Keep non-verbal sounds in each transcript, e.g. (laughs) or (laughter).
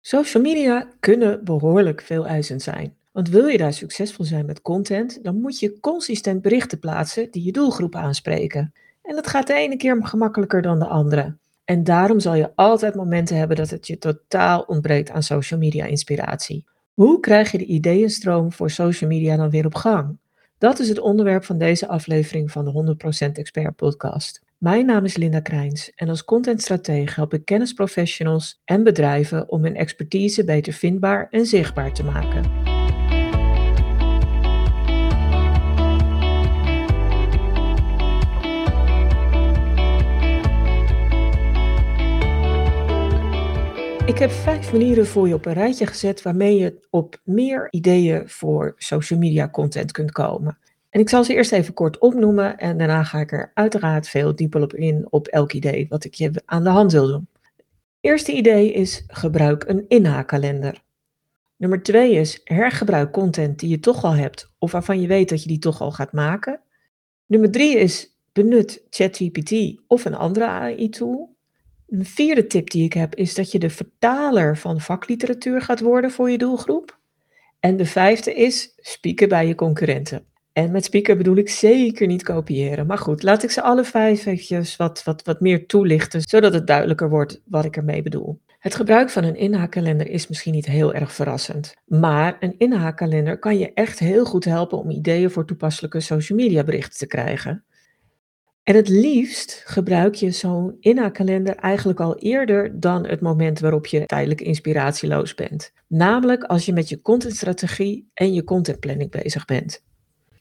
Social media kunnen behoorlijk veel eisend zijn. Want wil je daar succesvol zijn met content, dan moet je consistent berichten plaatsen die je doelgroep aanspreken. En dat gaat de ene keer gemakkelijker dan de andere. En daarom zal je altijd momenten hebben dat het je totaal ontbreekt aan social media inspiratie. Hoe krijg je de ideeënstroom voor social media dan weer op gang? Dat is het onderwerp van deze aflevering van de 100% Expert podcast. Mijn naam is Linda Krijns en als contentstratege help ik kennisprofessionals en bedrijven om hun expertise beter vindbaar en zichtbaar te maken. Ik heb vijf manieren voor je op een rijtje gezet waarmee je op meer ideeën voor social media content kunt komen. En ik zal ze eerst even kort opnoemen en daarna ga ik er uiteraard veel dieper op in op elk idee wat ik je aan de hand wil doen. Eerste idee is gebruik een inhaakkalender. Nummer twee is hergebruik content die je toch al hebt of waarvan je weet dat je die toch al gaat maken. Nummer drie is benut ChatGPT of een andere AI-tool. Een vierde tip die ik heb is dat je de vertaler van vakliteratuur gaat worden voor je doelgroep. En de vijfde is spieken bij je concurrenten. En met speaker bedoel ik zeker niet kopiëren. Maar goed, laat ik ze alle vijf eventjes wat, wat, wat meer toelichten, zodat het duidelijker wordt wat ik ermee bedoel. Het gebruik van een inhaakkalender is misschien niet heel erg verrassend. Maar een inhaakkalender kan je echt heel goed helpen om ideeën voor toepasselijke social media berichten te krijgen. En het liefst gebruik je zo'n inhaakkalender eigenlijk al eerder dan het moment waarop je tijdelijk inspiratieloos bent. Namelijk als je met je contentstrategie en je contentplanning bezig bent.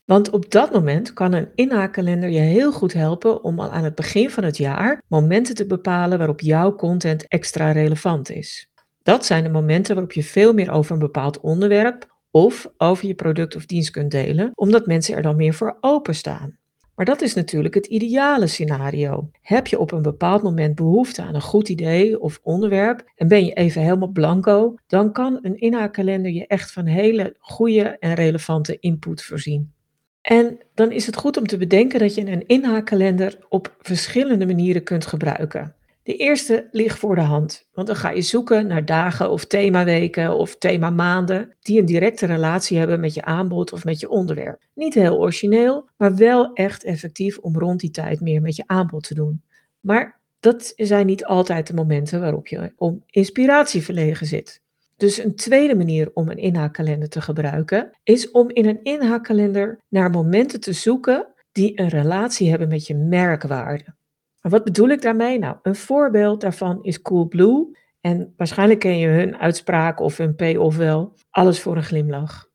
Want op dat moment kan een inhaakkalender je heel goed helpen om al aan het begin van het jaar momenten te bepalen waarop jouw content extra relevant is. Dat zijn de momenten waarop je veel meer over een bepaald onderwerp of over je product of dienst kunt delen, omdat mensen er dan meer voor openstaan. Maar dat is natuurlijk het ideale scenario. Heb je op een bepaald moment behoefte aan een goed idee of onderwerp en ben je even helemaal blanco, dan kan een inhaakkalender je echt van hele goede en relevante input voorzien. En dan is het goed om te bedenken dat je een inhaakkalender op verschillende manieren kunt gebruiken. De eerste ligt voor de hand, want dan ga je zoeken naar dagen of themaweken of themamaanden die een directe relatie hebben met je aanbod of met je onderwerp. Niet heel origineel, maar wel echt effectief om rond die tijd meer met je aanbod te doen. Maar dat zijn niet altijd de momenten waarop je om inspiratie verlegen zit. Dus een tweede manier om een inhaakkalender te gebruiken is om in een inhaakkalender naar momenten te zoeken die een relatie hebben met je merkwaarde. Wat bedoel ik daarmee? Nou, een voorbeeld daarvan is Coolblue. En waarschijnlijk ken je hun uitspraak of hun P of wel. Alles voor een glimlach.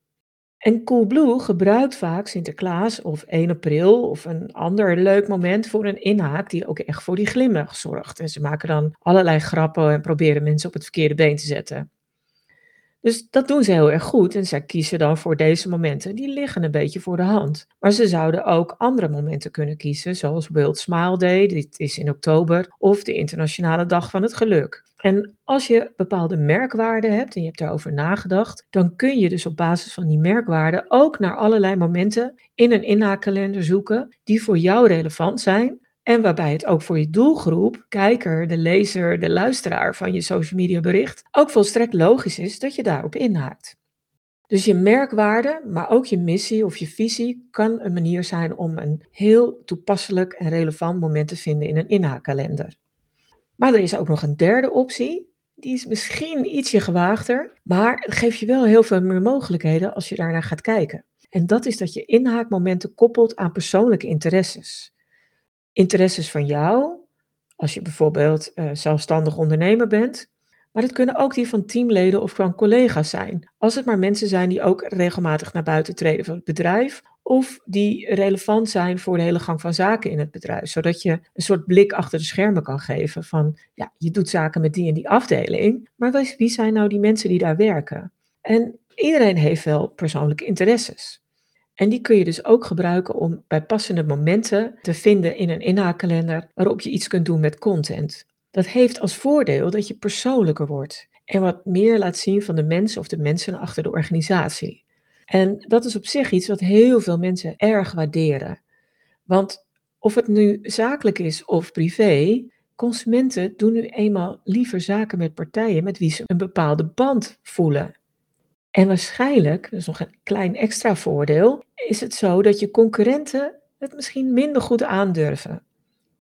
En Coolblue gebruikt vaak Sinterklaas of 1 april of een ander leuk moment voor een inhaak die ook echt voor die glimlach zorgt. En ze maken dan allerlei grappen en proberen mensen op het verkeerde been te zetten. Dus dat doen ze heel erg goed en zij kiezen dan voor deze momenten. Die liggen een beetje voor de hand. Maar ze zouden ook andere momenten kunnen kiezen, zoals World Smile Day, dit is in oktober, of de Internationale Dag van het Geluk. En als je bepaalde merkwaarden hebt en je hebt daarover nagedacht, dan kun je dus op basis van die merkwaarden ook naar allerlei momenten in een inhaakkalender zoeken die voor jou relevant zijn en waarbij het ook voor je doelgroep, kijker, de lezer, de luisteraar van je social media bericht, ook volstrekt logisch is dat je daarop inhaakt. Dus je merkwaarde, maar ook je missie of je visie kan een manier zijn om een heel toepasselijk en relevant moment te vinden in een inhaakkalender. Maar er is ook nog een derde optie. Die is misschien ietsje gewaagder, maar het geeft je wel heel veel meer mogelijkheden als je daarnaar gaat kijken. En dat is dat je inhaakmomenten koppelt aan persoonlijke interesses interesses van jou, als je bijvoorbeeld uh, zelfstandig ondernemer bent. Maar het kunnen ook die van teamleden of van collega's zijn. Als het maar mensen zijn die ook regelmatig naar buiten treden van het bedrijf. Of die relevant zijn voor de hele gang van zaken in het bedrijf. Zodat je een soort blik achter de schermen kan geven van, ja, je doet zaken met die en die afdeling. Maar wie zijn nou die mensen die daar werken? En iedereen heeft wel persoonlijke interesses. En die kun je dus ook gebruiken om bij passende momenten te vinden in een inhaakkalender waarop je iets kunt doen met content. Dat heeft als voordeel dat je persoonlijker wordt en wat meer laat zien van de mensen of de mensen achter de organisatie. En dat is op zich iets wat heel veel mensen erg waarderen. Want of het nu zakelijk is of privé, consumenten doen nu eenmaal liever zaken met partijen met wie ze een bepaalde band voelen. En waarschijnlijk, dat is nog een klein extra voordeel, is het zo dat je concurrenten het misschien minder goed aandurven.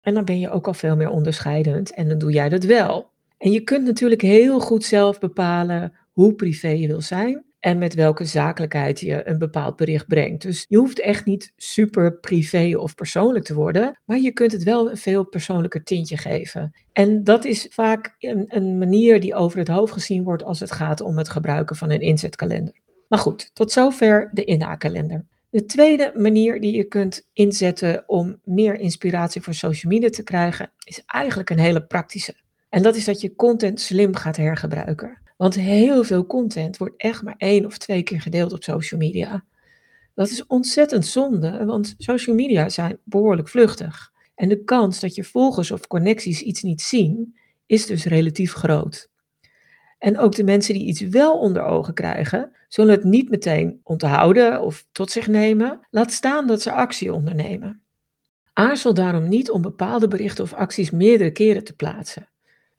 En dan ben je ook al veel meer onderscheidend en dan doe jij dat wel. En je kunt natuurlijk heel goed zelf bepalen hoe privé je wil zijn en met welke zakelijkheid je een bepaald bericht brengt. Dus je hoeft echt niet super privé of persoonlijk te worden, maar je kunt het wel een veel persoonlijker tintje geven. En dat is vaak een, een manier die over het hoofd gezien wordt als het gaat om het gebruiken van een inzetkalender. Maar goed, tot zover de inhaakkalender. De tweede manier die je kunt inzetten om meer inspiratie voor social media te krijgen, is eigenlijk een hele praktische. En dat is dat je content slim gaat hergebruiken. Want heel veel content wordt echt maar één of twee keer gedeeld op social media. Dat is ontzettend zonde, want social media zijn behoorlijk vluchtig. En de kans dat je volgers of connecties iets niet zien, is dus relatief groot. En ook de mensen die iets wel onder ogen krijgen, zullen het niet meteen onthouden of tot zich nemen, laat staan dat ze actie ondernemen. Aarzel daarom niet om bepaalde berichten of acties meerdere keren te plaatsen.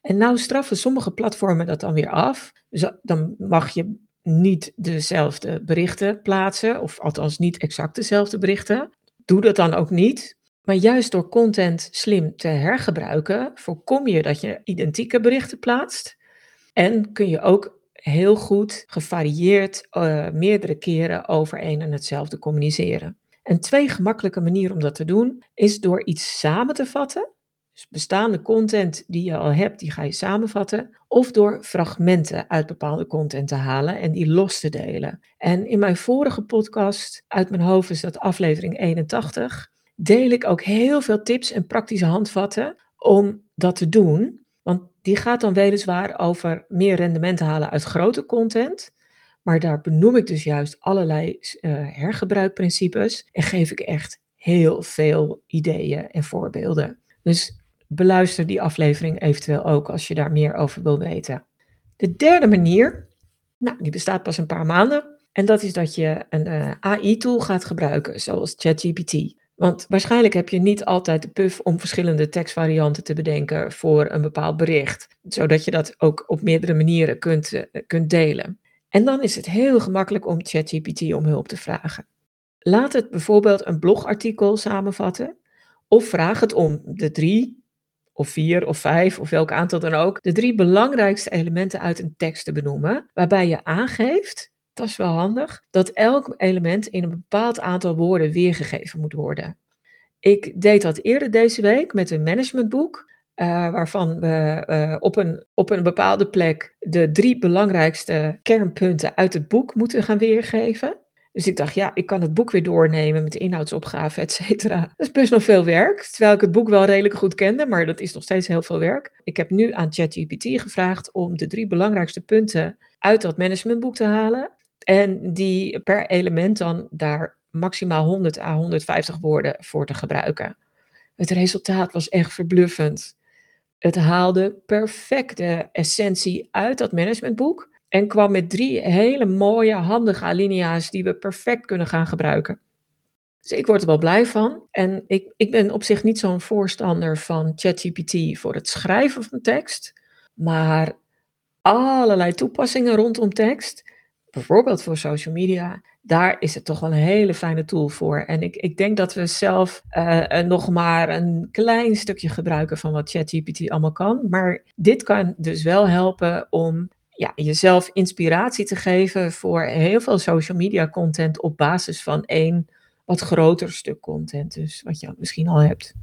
En nou straffen sommige platformen dat dan weer af. Dus dan mag je niet dezelfde berichten plaatsen, of althans niet exact dezelfde berichten. Doe dat dan ook niet. Maar juist door content slim te hergebruiken, voorkom je dat je identieke berichten plaatst. En kun je ook heel goed gevarieerd uh, meerdere keren over een en hetzelfde communiceren. En twee gemakkelijke manieren om dat te doen is door iets samen te vatten dus bestaande content die je al hebt, die ga je samenvatten. Of door fragmenten uit bepaalde content te halen en die los te delen. En in mijn vorige podcast, uit mijn hoofd is dat aflevering 81, deel ik ook heel veel tips en praktische handvatten om dat te doen. Want die gaat dan weliswaar over meer rendement halen uit grote content. Maar daar benoem ik dus juist allerlei uh, hergebruikprincipes en geef ik echt heel veel ideeën en voorbeelden. Dus beluister die aflevering eventueel ook als je daar meer over wil weten. De derde manier, nou, die bestaat pas een paar maanden. En dat is dat je een eh, AI-tool gaat gebruiken, zoals ChatGPT. Want waarschijnlijk heb je niet altijd de puff om verschillende tekstvarianten te bedenken voor een bepaald bericht, zodat je dat ook op meerdere manieren kunt, uh, kunt delen. En dan is het heel gemakkelijk om ChatGPT om hulp te vragen. Laat het bijvoorbeeld een blogartikel samenvatten of vraag het om de drie of vier of vijf of welk aantal dan ook, de drie belangrijkste elementen uit een tekst te benoemen, waarbij je aangeeft, dat is wel handig, dat elk element in een bepaald aantal woorden weergegeven moet worden. Ik deed dat eerder deze week met een managementboek, uh, waarvan we uh, op, een, op een bepaalde plek de drie belangrijkste kernpunten uit het boek moeten gaan weergeven. Dus ik dacht, ja, ik kan het boek weer doornemen met de inhoudsopgave, et cetera. (laughs) Dat is best nog veel werk, terwijl ik het boek wel redelijk goed kende, maar dat is nog steeds heel veel werk. Ik heb nu aan ChatGPT gevraagd om de drie belangrijkste punten uit dat managementboek te halen. En die per element dan daar maximaal 100 à 150 woorden voor te gebruiken. Het resultaat was echt verbluffend. Het haalde perfect de essentie uit dat managementboek en kwam met drie hele mooie, handige alinea's die we perfect kunnen gaan gebruiken. Dus ik word er wel blij van. En ik, ik ben op zich niet zo'n voorstander van ChatGPT voor het schrijven van tekst. Maar allerlei toepassingen rondom tekst, bijvoorbeeld voor social media, daar is het toch wel een hele fijne tool voor. En ik, ik denk dat we zelf uh, nog maar een klein stukje gebruiken van wat ChatGPT allemaal kan. Maar dit kan dus wel helpen om ja, jezelf inspiratie te geven voor heel veel social media content op basis van één wat groter stuk content, dus wat je misschien al hebt.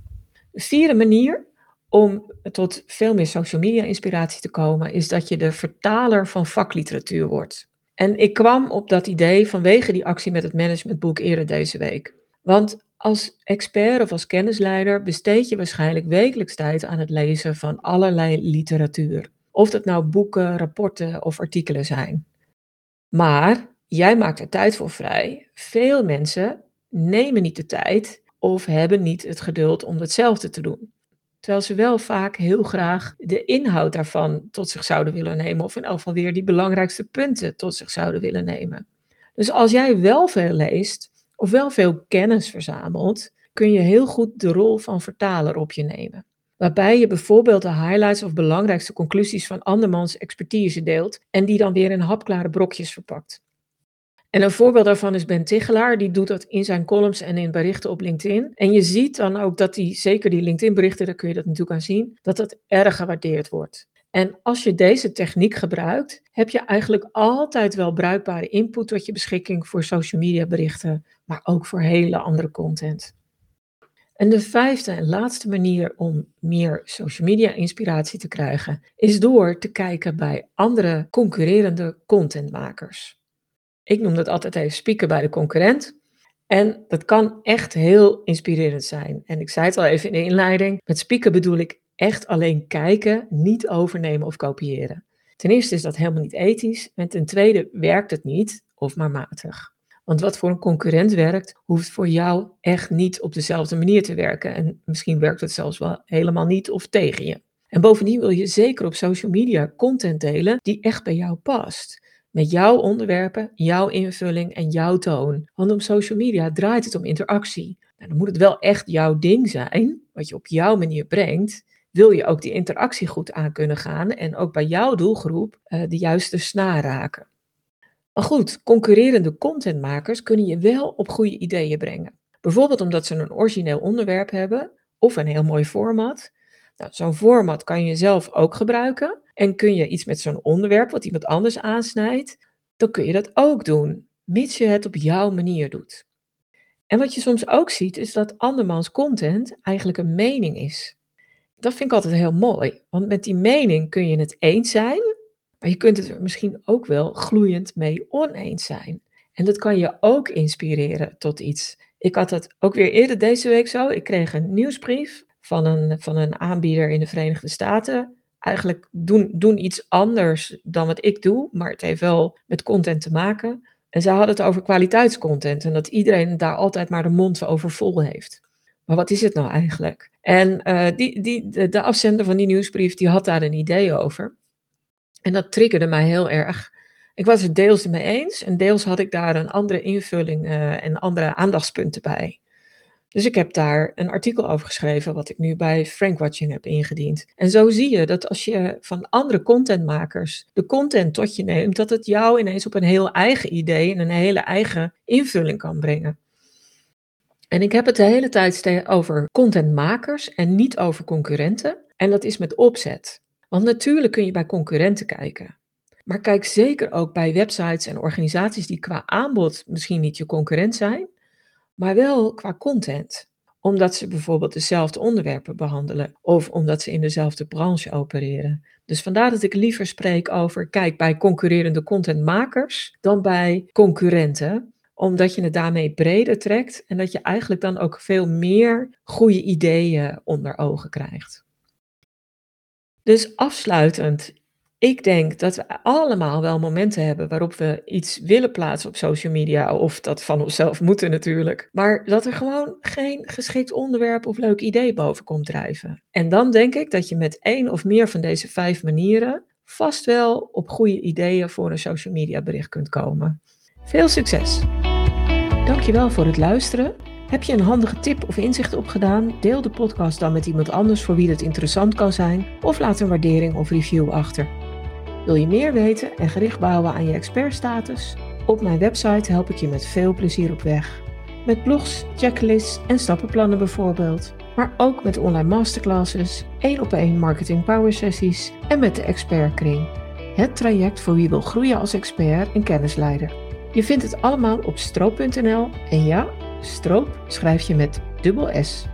De vierde manier om tot veel meer social media inspiratie te komen, is dat je de vertaler van vakliteratuur wordt. En ik kwam op dat idee vanwege die actie met het managementboek eerder deze week. Want als expert of als kennisleider besteed je waarschijnlijk wekelijks tijd aan het lezen van allerlei literatuur. Of dat nou boeken, rapporten of artikelen zijn. Maar jij maakt er tijd voor vrij. Veel mensen nemen niet de tijd of hebben niet het geduld om hetzelfde te doen. Terwijl ze wel vaak heel graag de inhoud daarvan tot zich zouden willen nemen, of in elk geval weer die belangrijkste punten tot zich zouden willen nemen. Dus als jij wel veel leest of wel veel kennis verzamelt, kun je heel goed de rol van vertaler op je nemen. Waarbij je bijvoorbeeld de highlights of belangrijkste conclusies van andermans expertise deelt en die dan weer in hapklare brokjes verpakt. En een voorbeeld daarvan is Ben Tichelaar, die doet dat in zijn columns en in berichten op LinkedIn. En je ziet dan ook dat die, zeker die LinkedIn-berichten, daar kun je dat natuurlijk aan zien, dat dat erg gewaardeerd wordt. En als je deze techniek gebruikt, heb je eigenlijk altijd wel bruikbare input tot je beschikking voor social media berichten, maar ook voor hele andere content. En de vijfde en laatste manier om meer social media inspiratie te krijgen, is door te kijken bij andere concurrerende contentmakers. Ik noem dat altijd even spieken bij de concurrent. En dat kan echt heel inspirerend zijn. En ik zei het al even in de inleiding. Met spieken bedoel ik echt alleen kijken, niet overnemen of kopiëren. Ten eerste is dat helemaal niet ethisch. En ten tweede werkt het niet of maar matig. Want wat voor een concurrent werkt, hoeft voor jou echt niet op dezelfde manier te werken. En misschien werkt het zelfs wel helemaal niet of tegen je. En bovendien wil je zeker op social media content delen die echt bij jou past. Met jouw onderwerpen, jouw invulling en jouw toon. Want op social media draait het om interactie. Nou, dan moet het wel echt jouw ding zijn, wat je op jouw manier brengt. Wil je ook die interactie goed aan kunnen gaan en ook bij jouw doelgroep uh, de juiste snaar raken. Maar goed, concurrerende contentmakers kunnen je wel op goede ideeën brengen. Bijvoorbeeld omdat ze een origineel onderwerp hebben of een heel mooi format. Nou, zo'n format kan je zelf ook gebruiken. En kun je iets met zo'n onderwerp wat iemand anders aansnijdt, dan kun je dat ook doen, mits je het op jouw manier doet. En wat je soms ook ziet, is dat andermans content eigenlijk een mening is. Dat vind ik altijd heel mooi, want met die mening kun je het eens zijn, maar je kunt het er misschien ook wel gloeiend mee oneens zijn. En dat kan je ook inspireren tot iets. Ik had het ook weer eerder deze week zo. Ik kreeg een nieuwsbrief van een, van een aanbieder in de Verenigde Staten. Eigenlijk doen, doen iets anders dan wat ik doe, maar het heeft wel met content te maken. En zij hadden het over kwaliteitscontent en dat iedereen daar altijd maar de mond over vol heeft. Maar wat is het nou eigenlijk? En uh, die, die, de, de afzender van die nieuwsbrief die had daar een idee over. En dat triggerde mij heel erg. Ik was het deels mee eens en deels had ik daar een andere invulling uh, en andere aandachtspunten bij. Dus ik heb daar een artikel over geschreven, wat ik nu bij Frankwatching heb ingediend. En zo zie je dat als je van andere contentmakers de content tot je neemt, dat het jou ineens op een heel eigen idee en een hele eigen invulling kan brengen. En ik heb het de hele tijd over contentmakers en niet over concurrenten. En dat is met opzet. Want natuurlijk kun je bij concurrenten kijken. Maar kijk zeker ook bij websites en organisaties die qua aanbod misschien niet je concurrent zijn, maar wel qua content. Omdat ze bijvoorbeeld dezelfde onderwerpen behandelen of omdat ze in dezelfde branche opereren. Dus vandaar dat ik liever spreek over kijk bij concurrerende contentmakers dan bij concurrenten omdat je het daarmee breder trekt en dat je eigenlijk dan ook veel meer goede ideeën onder ogen krijgt. Dus afsluitend, ik denk dat we allemaal wel momenten hebben waarop we iets willen plaatsen op social media, of dat van onszelf moeten natuurlijk, maar dat er gewoon geen geschikt onderwerp of leuk idee boven komt drijven. En dan denk ik dat je met één of meer van deze vijf manieren vast wel op goede ideeën voor een social media bericht kunt komen. Veel succes! Dankjewel voor het luisteren. Heb je een handige tip of inzicht opgedaan? Deel de podcast dan met iemand anders voor wie het interessant kan zijn, of laat een waardering of review achter. Wil je meer weten en gericht bouwen aan je expertstatus? Op mijn website help ik je met veel plezier op weg. Met blogs, checklists en stappenplannen bijvoorbeeld. Maar ook met online masterclasses, één op één marketing power sessies en met de expertkring. Het traject voor wie wil groeien als expert en kennisleider. Je vindt het allemaal op stroop.nl en ja, stroop schrijf je met dubbel S.